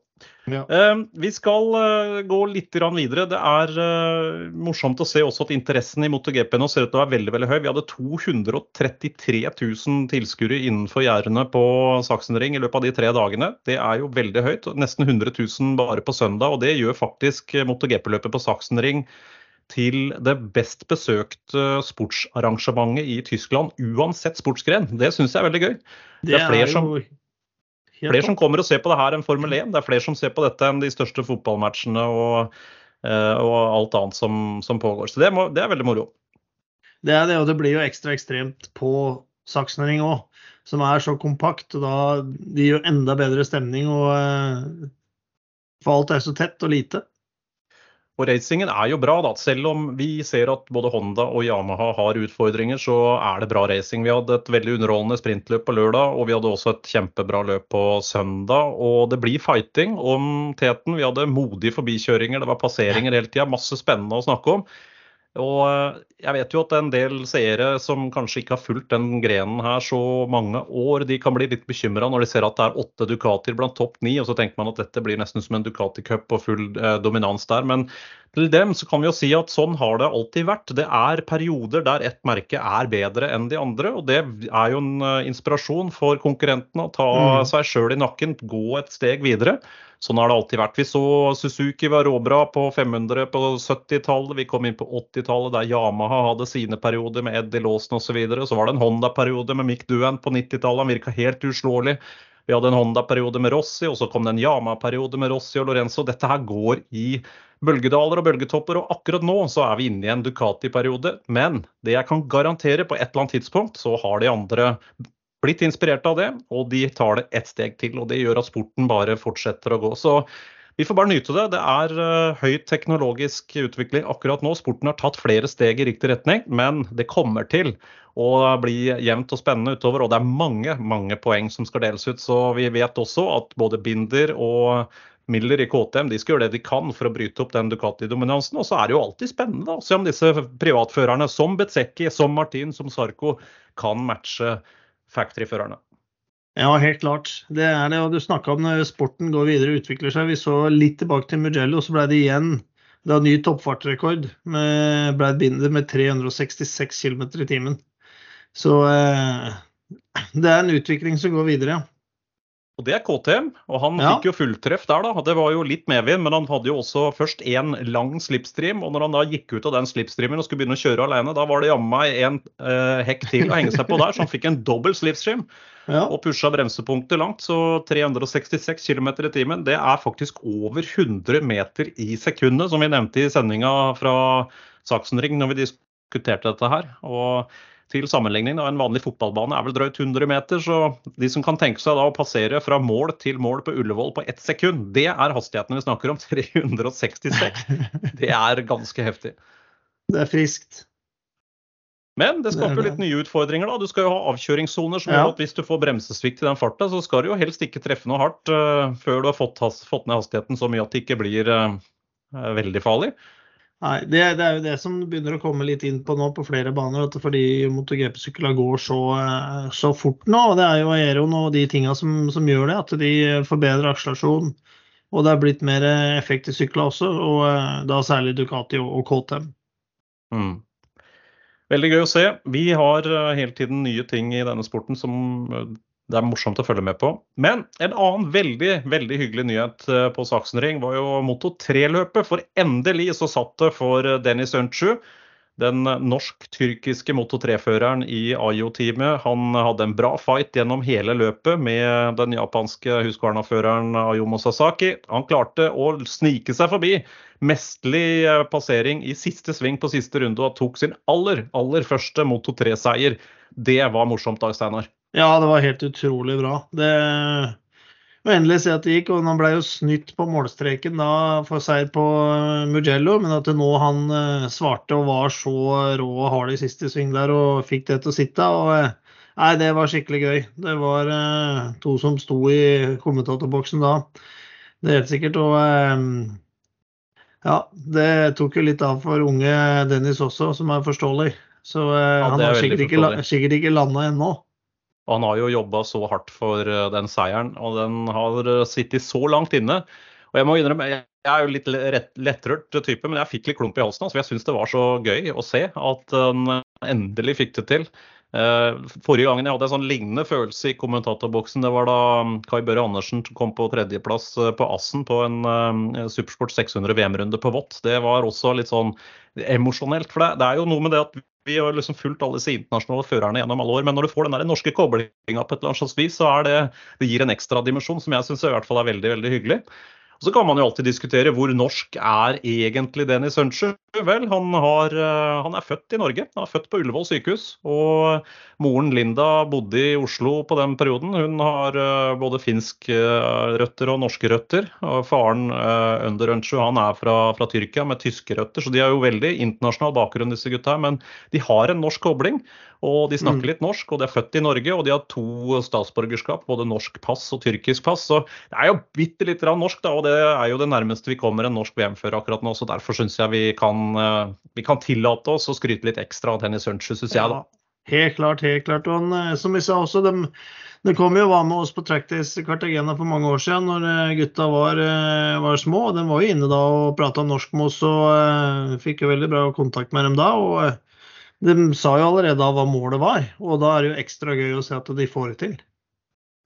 Ja. Uh, vi skal uh, gå litt videre. Det er morsomt å se også at interessen i MotoGP nå ser ut til å være veldig veldig høy. Vi hadde 233 000 tilskuere innenfor gjerdene på Saksenring i løpet av de tre dagene. Det er jo veldig høyt. Nesten 100 000 bare på søndag. Og det gjør faktisk MotoGP-løpet på Saksenring til det best besøkte sportsarrangementet i Tyskland, uansett sportsgren. Det syns jeg er veldig gøy. Det, det er flere, som, flere som, kommer og ser på det her enn Formel 1. Det er flere som ser på dette enn de største fotballmatchene og, uh, og alt annet som, som pågår. Så det, må, det, er veldig moro. Det er det, og det blir jo ekstra ekstremt på Sachsenring òg, som er så kompakt. og da Det gir jo enda bedre stemning. og uh, For alt er så tett og lite. Og racingen er jo bra, da. Selv om vi ser at både Honda og Yamaha har utfordringer, så er det bra racing. Vi hadde et veldig underholdende sprintløp på lørdag, og vi hadde også et kjempebra løp på søndag. Og det blir fighting om teten. Vi hadde modige forbikjøringer, det var passeringer hele tida. Masse spennende å snakke om. Og eh, jeg vet jo at en del seere som kanskje ikke har fulgt den grenen her så mange år, de kan bli litt bekymra når de ser at det er åtte Ducatier blant topp ni, og så tenker man at dette blir nesten som en Ducati Cup og full eh, dominans der. Men til dem så kan vi jo si at sånn har det alltid vært. Det er perioder der ett merke er bedre enn de andre, og det er jo en uh, inspirasjon for konkurrentene å ta mm. seg sjøl i nakken, gå et steg videre. Sånn har det alltid vært. Vi så Suzuki var råbra på 500 på 70-tallet. Vi kom inn på 80-tallet der Yamaha hadde sine perioder med Eddie Lawson osv. Så, videre. så var det en Honda-periode med Mick Duan på 90-tallet. Han virka helt uslåelig. Vi hadde en Honda-periode med Rossi, og så kom det en Yama-periode med Rossi og Lorenzo. Dette her går i bølgedaler og bølgetopper, og akkurat nå så er vi inne i en Ducati-periode. Men det jeg kan garantere, på et eller annet tidspunkt så har de andre blitt inspirert av det, og de tar det ett steg til. og Det gjør at sporten bare fortsetter å gå. Så vi får bare nyte det. Det er uh, høy teknologisk utvikling akkurat nå. Sporten har tatt flere steg i riktig retning, men det kommer til å bli jevnt og spennende utover. Og det er mange, mange poeng som skal deles ut. Så vi vet også at både Binder og Miller i KTM de skal gjøre det de kan for å bryte opp den Ducati-dominansen. Og så er det jo alltid spennende å se om disse privatførerne, som Bezzecchi, som Martin, som Sarko, kan matche factory-førerne. Ja, helt klart. Det er det. Og du snakka om når sporten går videre og utvikler seg. Vi så litt tilbake til Mugello, så ble det igjen det var ny toppfartsrekord med Brad Binder med 366 km i timen. Så eh, det er en utvikling som går videre, ja. Og det er KTM, og han ja. fikk jo fulltreff der, da. Det var jo litt medvind, men han hadde jo også først én lang slipstream. Og når han da gikk ut av den slipstreamen og skulle begynne å kjøre alene, da var det jammen meg en eh, hekk til å henge seg på der, så han fikk en dobbel slipstream. Ja. Og pusha bremsepunktet langt. Så 366 km i timen, det er faktisk over 100 meter i sekundet, som vi nevnte i sendinga fra Saksenring når vi diskuterte dette her. Og til sammenligning, da, en vanlig fotballbane er vel drøyt 100 meter, så de som kan tenke seg da å passere fra mål til mål på Ullevål på ett sekund, det er hastigheten vi snakker om. 366. Det er ganske heftig. Det er friskt. Men det skaper jo litt nye utfordringer. da. Du skal jo ha avkjøringssoner som ja. gjør at hvis du får bremsesvikt i den farta, så skal du jo helst ikke treffe noe hardt uh, før du har fått, fått, ned hastigheten så mye at det ikke blir uh, veldig farlig. Nei, det, det, er jo det som begynner å komme litt inn på nå på flere baner. At fordi MotoGP-sykler går så, eh, så, fort nå. og Det er jo aeroen og de tinga som, som, gjør det. At de forbedrer akselerasjon. Og det er blitt mer effekt i sykler også, og eh, da særlig Ducati og, og KTM. Mm. Veldig gøy å se. Vi har eh, hele tiden nye ting i denne sporten som det er morsomt å følge med på. Men en annen veldig veldig hyggelig nyhet eh, på Saksenring var jo Moto 3-løpet. For endelig så satt det for Dennis Øntsju. Den norsk-tyrkiske Moto 3-føreren i Ayo-teamet. Han hadde en bra fight gjennom hele løpet med den japanske Husqvarna-føreren Ayomo Sasaki. Han klarte å snike seg forbi. Mesterlig eh, passering i siste sving på siste runde og tok sin aller, aller første Moto 3-seier. Det var morsomt, Dag Steinar. Ja, det var helt utrolig bra. Det må endelig se at det gikk. og Han ble jo snytt på målstreken da for seier på eh, Mugello, men at nå han eh, svarte og var så rå og hard i siste sving der og fikk det til å sitte. og eh, Nei, det var skikkelig gøy. Det var to som sto i kommentatorboksen da. Det er helt sikkert. Og ja, det tok jo litt av for unge Dennis også, som er forståelig. Så ja, han har sikkert ikke, sikkert ikke landa ennå. Og han har jo jobba så hardt for eh, den seieren, og den har eh, sittet så langt inne. Og jeg må innrømme, jeg er jo litt lettrørt type, men jeg fikk litt klump i halsen. Altså, jeg syns det var så gøy å se at han endelig fikk det til. Forrige gangen jeg hadde en sånn lignende følelse i kommentatorboksen, det var da um, Kai Børre Andersen kom på tredjeplass på Assen på en Supersport 600 VM-runde på Vått. Det var også litt sånn emosjonelt. For det, er jo noe med det at vi har liksom fulgt alle disse internasjonale førerne gjennom alle år, men når du får den der norske koblinga på et eller annet slags vis, så er det, det gir en ekstra dimensjon som jeg syns i hvert fall er veldig, veldig hyggelig. Og Så kan man jo alltid diskutere hvor norsk er egentlig Dennis Huncher. Vel, han, har, eh, han, er født i Norge. Han er født på Ullevål sykehus. Og moren Linda bodde i Oslo på den perioden. Hun har eh, både finske eh, røtter og norske røtter. Og faren Under Huncher han er fra, fra, Tyrkia med tyske røtter, så de har jo veldig internasjonal bakgrunn, disse gutta. her. Men de har en norsk kobling. Og de snakker mm. litt norsk, og de er født i Norge, og de har to statsborgerskap, både norsk pass og tyrkisk pass. Så det er jo bitte litt norsk, da, og det er jo det nærmeste vi kommer en norsk VM-fører akkurat nå. Så derfor syns jeg vi kan, eh, vi kan, tillate oss å skryte litt ekstra av Tennis Sunchu, syns jeg, da. Helt klart, helt klart. Og han, eh, som vi sa også, de, det kom jo var med oss på Tractis Cartagena for mange år siden når eh, gutta var, var små. De var jo inne da og prata norsk med oss og uh, fikk jo veldig bra kontakt med dem da. og de sa jo allerede hva målet var, og da er det jo ekstra gøy å se at de får det til.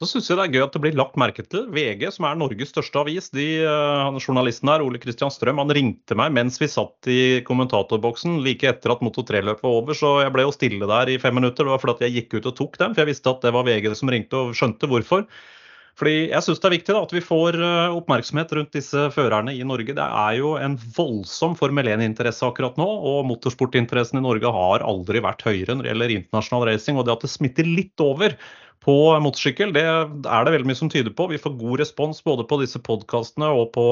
Så syns jeg det er gøy at det blir lagt merke til. VG, som er Norges største avis, de, uh, journalisten her, Ole Kristian Strøm, han ringte meg mens vi satt i kommentatorboksen like etter at Moto 3-løpet var over, så jeg ble jo stille der i fem minutter. Det var fordi jeg gikk ut og tok dem, for jeg visste at det var VG som ringte og skjønte hvorfor. Fordi Jeg syns det er viktig da, at vi får eh, oppmerksomhet rundt disse førerne i Norge. Det er jo en voldsom Formel 1-interesse akkurat nå, og motorsportinteressen i Norge har aldri vært høyere når det gjelder internasjonal racing. Og det at det smitter litt over på motorsykkel, det er det veldig mye som tyder på. Vi får god respons både på disse podkastene og på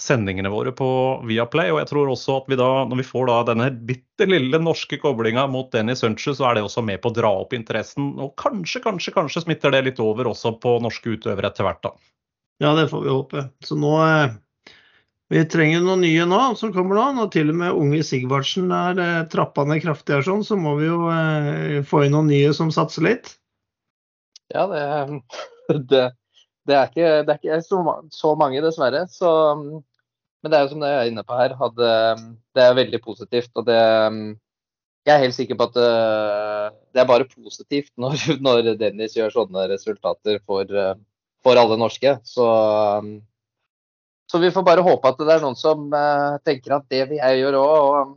sendingene våre på Viaplay. Og jeg tror også at vi da, når vi får da denne bitte lille norske koblinga mot Dennis Sunche, så er det også med på å dra opp interessen. Og kanskje, kanskje, kanskje smitter det litt over også på norske utøvere etter hvert, da. Ja, det får vi håpe. Så nå eh, Vi trenger noen nye nå som kommer nå. Når til og med unge Sigvardsen er eh, trappa ned kraftig her sånn, så må vi jo eh, få inn noen nye som satser litt. Ja, det, det, det er ikke, det er ikke så, så, mange, dessverre. Så men det er jo som det jeg er inne på her, hadde, det er veldig positivt. Og det Jeg er helt sikker på at det, eh, det er bare positivt når, når, Dennis gjør sånne resultater for, eh, for alle norske. Så, så, vi får bare håpe at det er noen som uh, tenker at det vil jeg gjøre òg, og,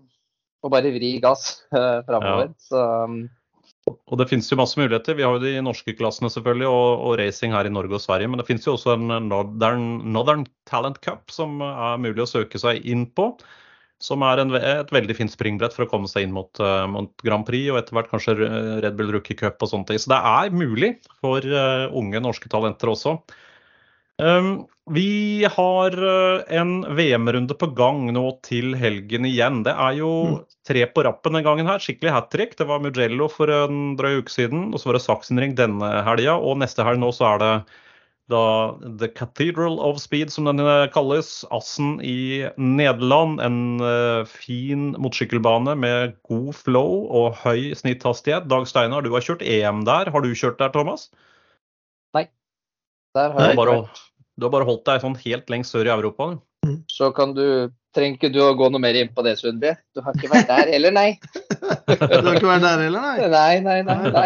og, bare vri gass uh, framover. Ja. Så og det finnes jo masse muligheter. Vi har jo de norske klassene selvfølgelig, og, og, racing her i Norge og Sverige. Men det finnes jo også en Northern, Northern Talent Cup som er mulig å søke seg inn på. Som er en, et veldig fint springbrett for å komme seg inn mot, uh, mot, Grand Prix og etter hvert kanskje Red Bull Rookie Cup og sånne ting. Så det er mulig for uh, unge norske talenter også. Um, vi har uh, en VM-runde på gang nå til helgen igjen. Det er jo mm. tre på rappen den gangen her. Skikkelig hat trick. Det var Mugello for en drøy uke siden, og så var det Sachsenring denne helga. Og neste helg nå så er det da The Cathedral of Speed, som den uh, kalles. Assen i Nederland. En uh, fin motorsykkelbane med god flow og høy snitthastighet. Dag Steinar, du har kjørt EM der. Har du kjørt der, Thomas? Nei. Der har jeg bare, du har bare holdt deg sånn helt lengst sør i Europa? Mm. Så kan du Trenger ikke du å gå noe mer inn på det, Sundby? Du har ikke vært der heller, nei? du har ikke vært der heller, nei? Nei, nei, nei. nei.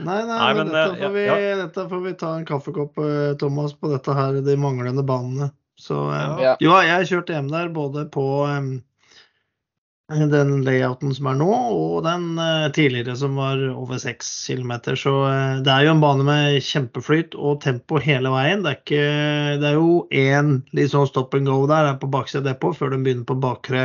Nei, nei, nei men, dette, får vi, ja. dette, får vi, ta en kaffekopp, eh, Thomas, på dette her, de manglende banene. Så ja. jo, jeg har kjørt hjem der både på um, den layouten som er nå, og den eh, tidligere som var over 6 km. Så eh, det er jo en bane med kjempeflyt og tempo hele veien. Det er, ikke, det er jo én litt sånn stop and go der, på baksida av depot før de begynner på bakre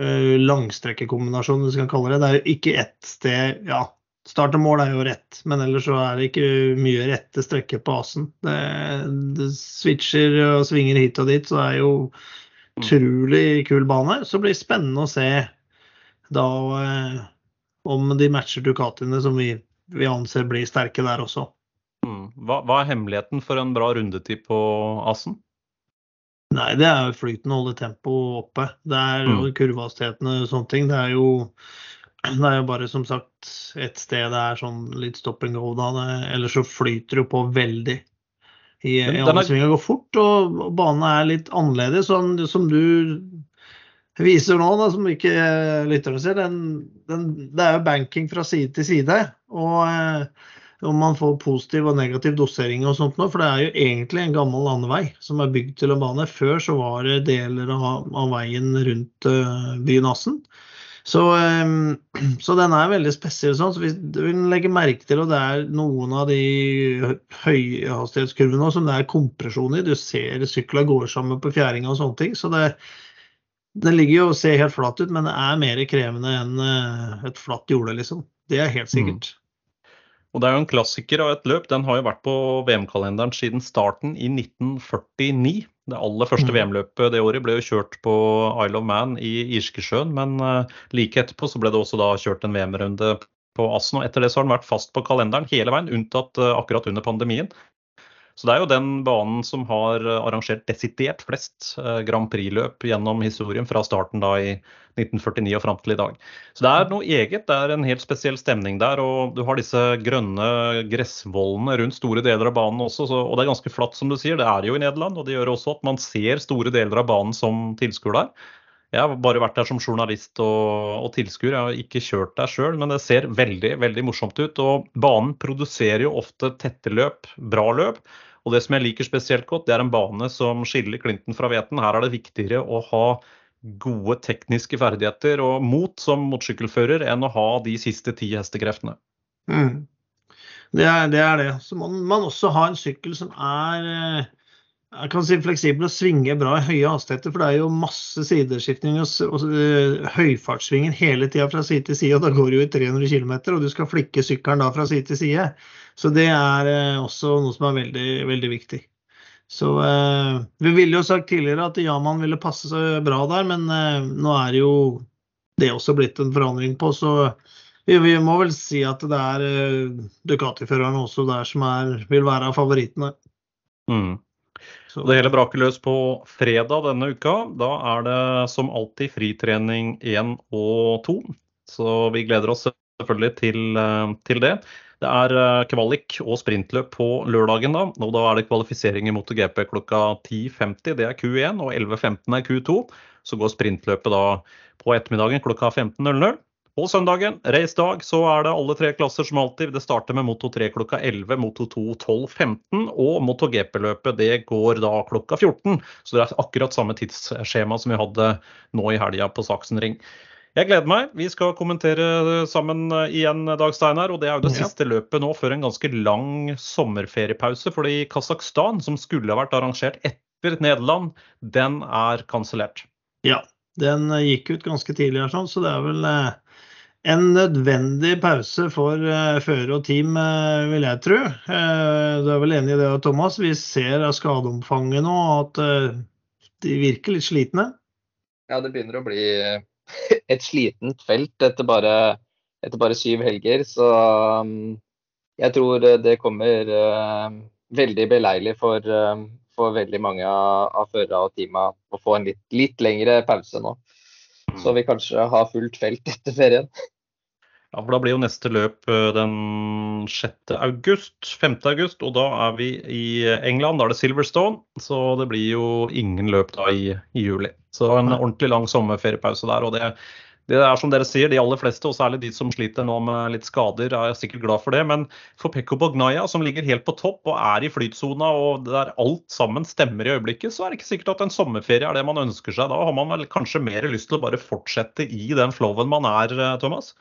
uh, langstrekkekombinasjon, hvis vi kan kalle det. Det er jo ikke ett sted Ja, start og mål er jo rett, men ellers så er det ikke mye rette strekker på asen. Det, det switcher og svinger hit og dit, så det er jo utrolig kul bane. Så blir det spennende å se da eh, om de matcher Ducatiene som vi, vi anser blir sterke der også. Mm. Hva, hva, er hemmeligheten for en bra rundetid på Asen? Nei, det er jo flyten, holde tempoet oppe. Det er mm. kurvehastighetene og sånne ting. Det er jo det er jo bare som sagt et sted det er sånn litt stop and go, da. Ellers så flyter det jo på veldig. I, i svinger går fort, og, og banen er litt annerledes. Sånn, som du viser nå, da, som ikke lytterne ser, den, den, det er jo banking fra side til side. Og eh, om man får positiv og negativ dosering og sånt nå, for det er jo egentlig en gammel landevei som er bygd til en bane. Før så var det deler av, av veien rundt uh, byen Assen. Så, um, så, den er veldig spesiell sånn. Så du vil legge merke til, og det er noen av de høyhastighetskurvene som det er kompresjon i, du ser sykla går sammen på fjæringa og sånne ting. så det den ligger jo og ser helt flat ut, men det er mer krevende enn eh, et flatt jorde, liksom. Det er helt mm. sikkert. Mm. Og Det er jo en klassiker av et løp. Den har jo vært på VM-kalenderen siden starten i 1949. Det aller første mm. VM-løpet det året ble jo kjørt på Isle of Man i Irskesjøen. Men uh, like etterpå så ble det også da kjørt en VM-runde på Assen. Og etter det så har den vært fast på kalenderen hele veien, unntatt uh, akkurat under pandemien. Så det er jo den banen som har arrangert desidert flest eh, Grand Prix-løp gjennom historien fra starten da i 1949 og fram til i dag. Så det er noe eget. Det er en helt spesiell stemning der. Og du har disse grønne gressvollene rundt store deler av banen også. Så, og det er ganske flatt, som du sier. Det er jo i Nederland, og det gjør også at man ser store deler av banen som tilskuer der. Jeg har bare vært der som journalist og, og tilskuer. Jeg har ikke kjørt der sjøl, men det ser veldig veldig morsomt ut. Og banen produserer jo ofte tette løp, bra løp. Og det som jeg liker spesielt godt, det er en bane som skiller Clinton fra Veten. Her er det viktigere å ha gode tekniske ferdigheter og mot som motorsykkelfører enn å ha de siste ti hestekreftene. Mm. Det, er, det, er, det Så må man også ha en sykkel som er eh, jeg kan si fleksibel og svinge bra i høye hastigheter. For det er jo masse sideskifting og, og uh, høyfartssvinger hele tida fra side til side. Og da går det jo i 300 km, og du skal flikke sykkelen da fra side til side. Så det er uh, også noe som er veldig, veldig viktig. Så uh, Vi ville jo sagt tidligere at Yaman ville passe seg bra der, men nå er jo det også blitt en forandring på. Så vi, vi må vel si at det er Ducati-førerne også der som er, vil være av favorittene. Mm. Så det hele braker løs på fredag denne uka. Da er det som alltid fritrening 1 og 2. Så vi gleder oss selvfølgelig til, eh, til det. Det er eh, kvalik og sprintløp på lørdagen. Da og da er det kvalifisering i MotoGP klokka 10.50. Det er Q1, og 11.15 er Q2. Så går sprintløpet da på ettermiddagen klokka 15.00. På søndagen, racedag, så er det alle tre klasser som alltid. Det starter med Moto 3 klokka 11, Moto 2 12.15 og Moto GP-løpet det går da klokka 14. Så det er akkurat samme tidsskjema som vi hadde nå i helga på Saksenring. Jeg gleder meg. Vi skal kommentere sammen igjen, Dag Steinar. Og det er jo det ja. siste løpet nå før en ganske lang sommerferiepause. Fordi Kasakhstan, som skulle ha vært arrangert etter Nederland, den er kansellert. Ja, den gikk ut ganske tidlig, her, sånn, så det er vel eh, en nødvendig pause for uh, fører og team, uh, vil jeg tro. Uh, du er vel enig i det, Thomas? Vi ser av skadeomfanget nå at de virker litt slitne? Ja, det begynner å bli et slitent felt etter bare, etter bare syv helger. Så um, jeg tror det kommer veldig beleilig for, for veldig mange av, av førerne og teama å få en litt, litt lengre pause nå. Så vi kanskje har fullt felt etter ferien. Ja, for Da blir jo neste løp eh, den 6. august, 5. august, og da er vi i England. Da er det Silverstone, så det blir jo ingen løp da i, i juli. Så en ordentlig lang sommerferiepause der. og det, det er som dere sier, de aller fleste, og særlig de som sliter nå med litt skader, er sikkert glad for det. Men for Pekko Bognaya, som ligger helt på topp og er i flytsona, og der alt sammen stemmer i øyeblikket, så er det ikke sikkert at en sommerferie er det man ønsker seg. Da har man vel kanskje mer lyst til å bare fortsette i den flowen man er, eh, Thomas?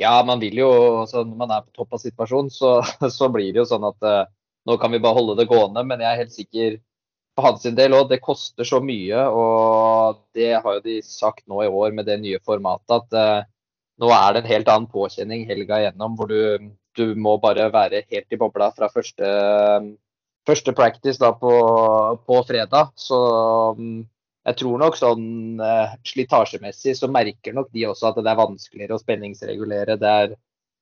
Ja, man vil jo altså Når man er på topp av situasjonen, så, så blir det jo sånn at uh, nå kan vi bare holde det gående. Men jeg er helt sikker på hans del òg, det koster så mye. Og det har jo de sagt nå i år med det nye formatet, at uh, nå er det en helt annen påkjenning helga igjennom, hvor du, du må bare være helt i bobla fra første, første practice da på, på fredag. Så um, jeg tror nok sånn uh, slitasjemessig så merker nok de også at det er vanskeligere å spenningsregulere. Det er,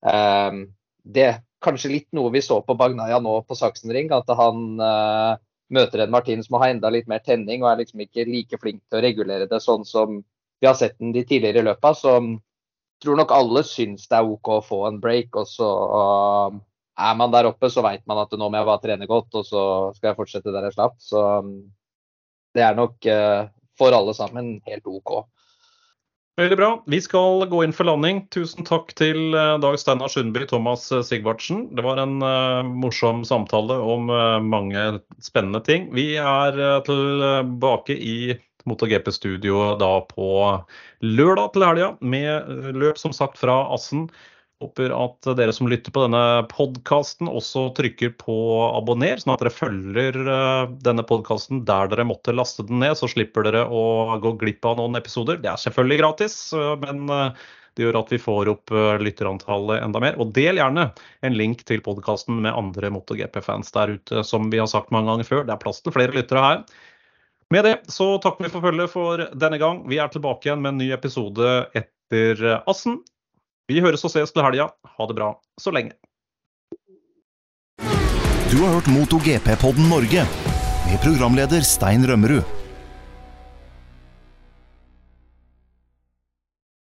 um, det kanskje litt noe vi så på Bagnaya nå på Saksenring. At han uh, møter en Martin som har enda litt mer tenning og er liksom ikke like flink til å regulere det sånn som vi har sett den de tidligere løpa. Så um, tror nok alle syns det er OK å få en break. Og så og er man der oppe, så veit man at nå må jeg bare trene godt, og så skal jeg fortsette der jeg slapp. Så um, det er nok uh, for alle sammen helt OK. Veldig bra. Vi skal gå inn for landing. Tusen takk til eh, Dag Steinar Sundby, Thomas eh, Sigvartsen. Det var en uh, morsom samtale om uh, mange spennende ting. Vi er uh, tilbake i MotoGP-studio da på lørdag til helga med løp som sagt fra Assen. Håper at dere som lytter på denne podkasten også trykker på abonner, sånn at dere følger eh, denne podkasten der dere måtte laste den ned. Så slipper dere å gå glipp av noen episoder. Det er selvfølgelig gratis, eh, men eh, det gjør at vi får opp lytterantallet enda mer. Og del gjerne en link til podkasten med andre MotoGP-fans der ute. Som vi har sagt mange ganger før, det er plass til flere lyttere her. Med det så takker vi for følget for denne gang. Vi er tilbake igjen med en ny episode etter Assen. Vi høres og ses til helga. Ha det bra så lenge. Du har hørt MotoGP-podden Norge med programleder Stein Rømmerud.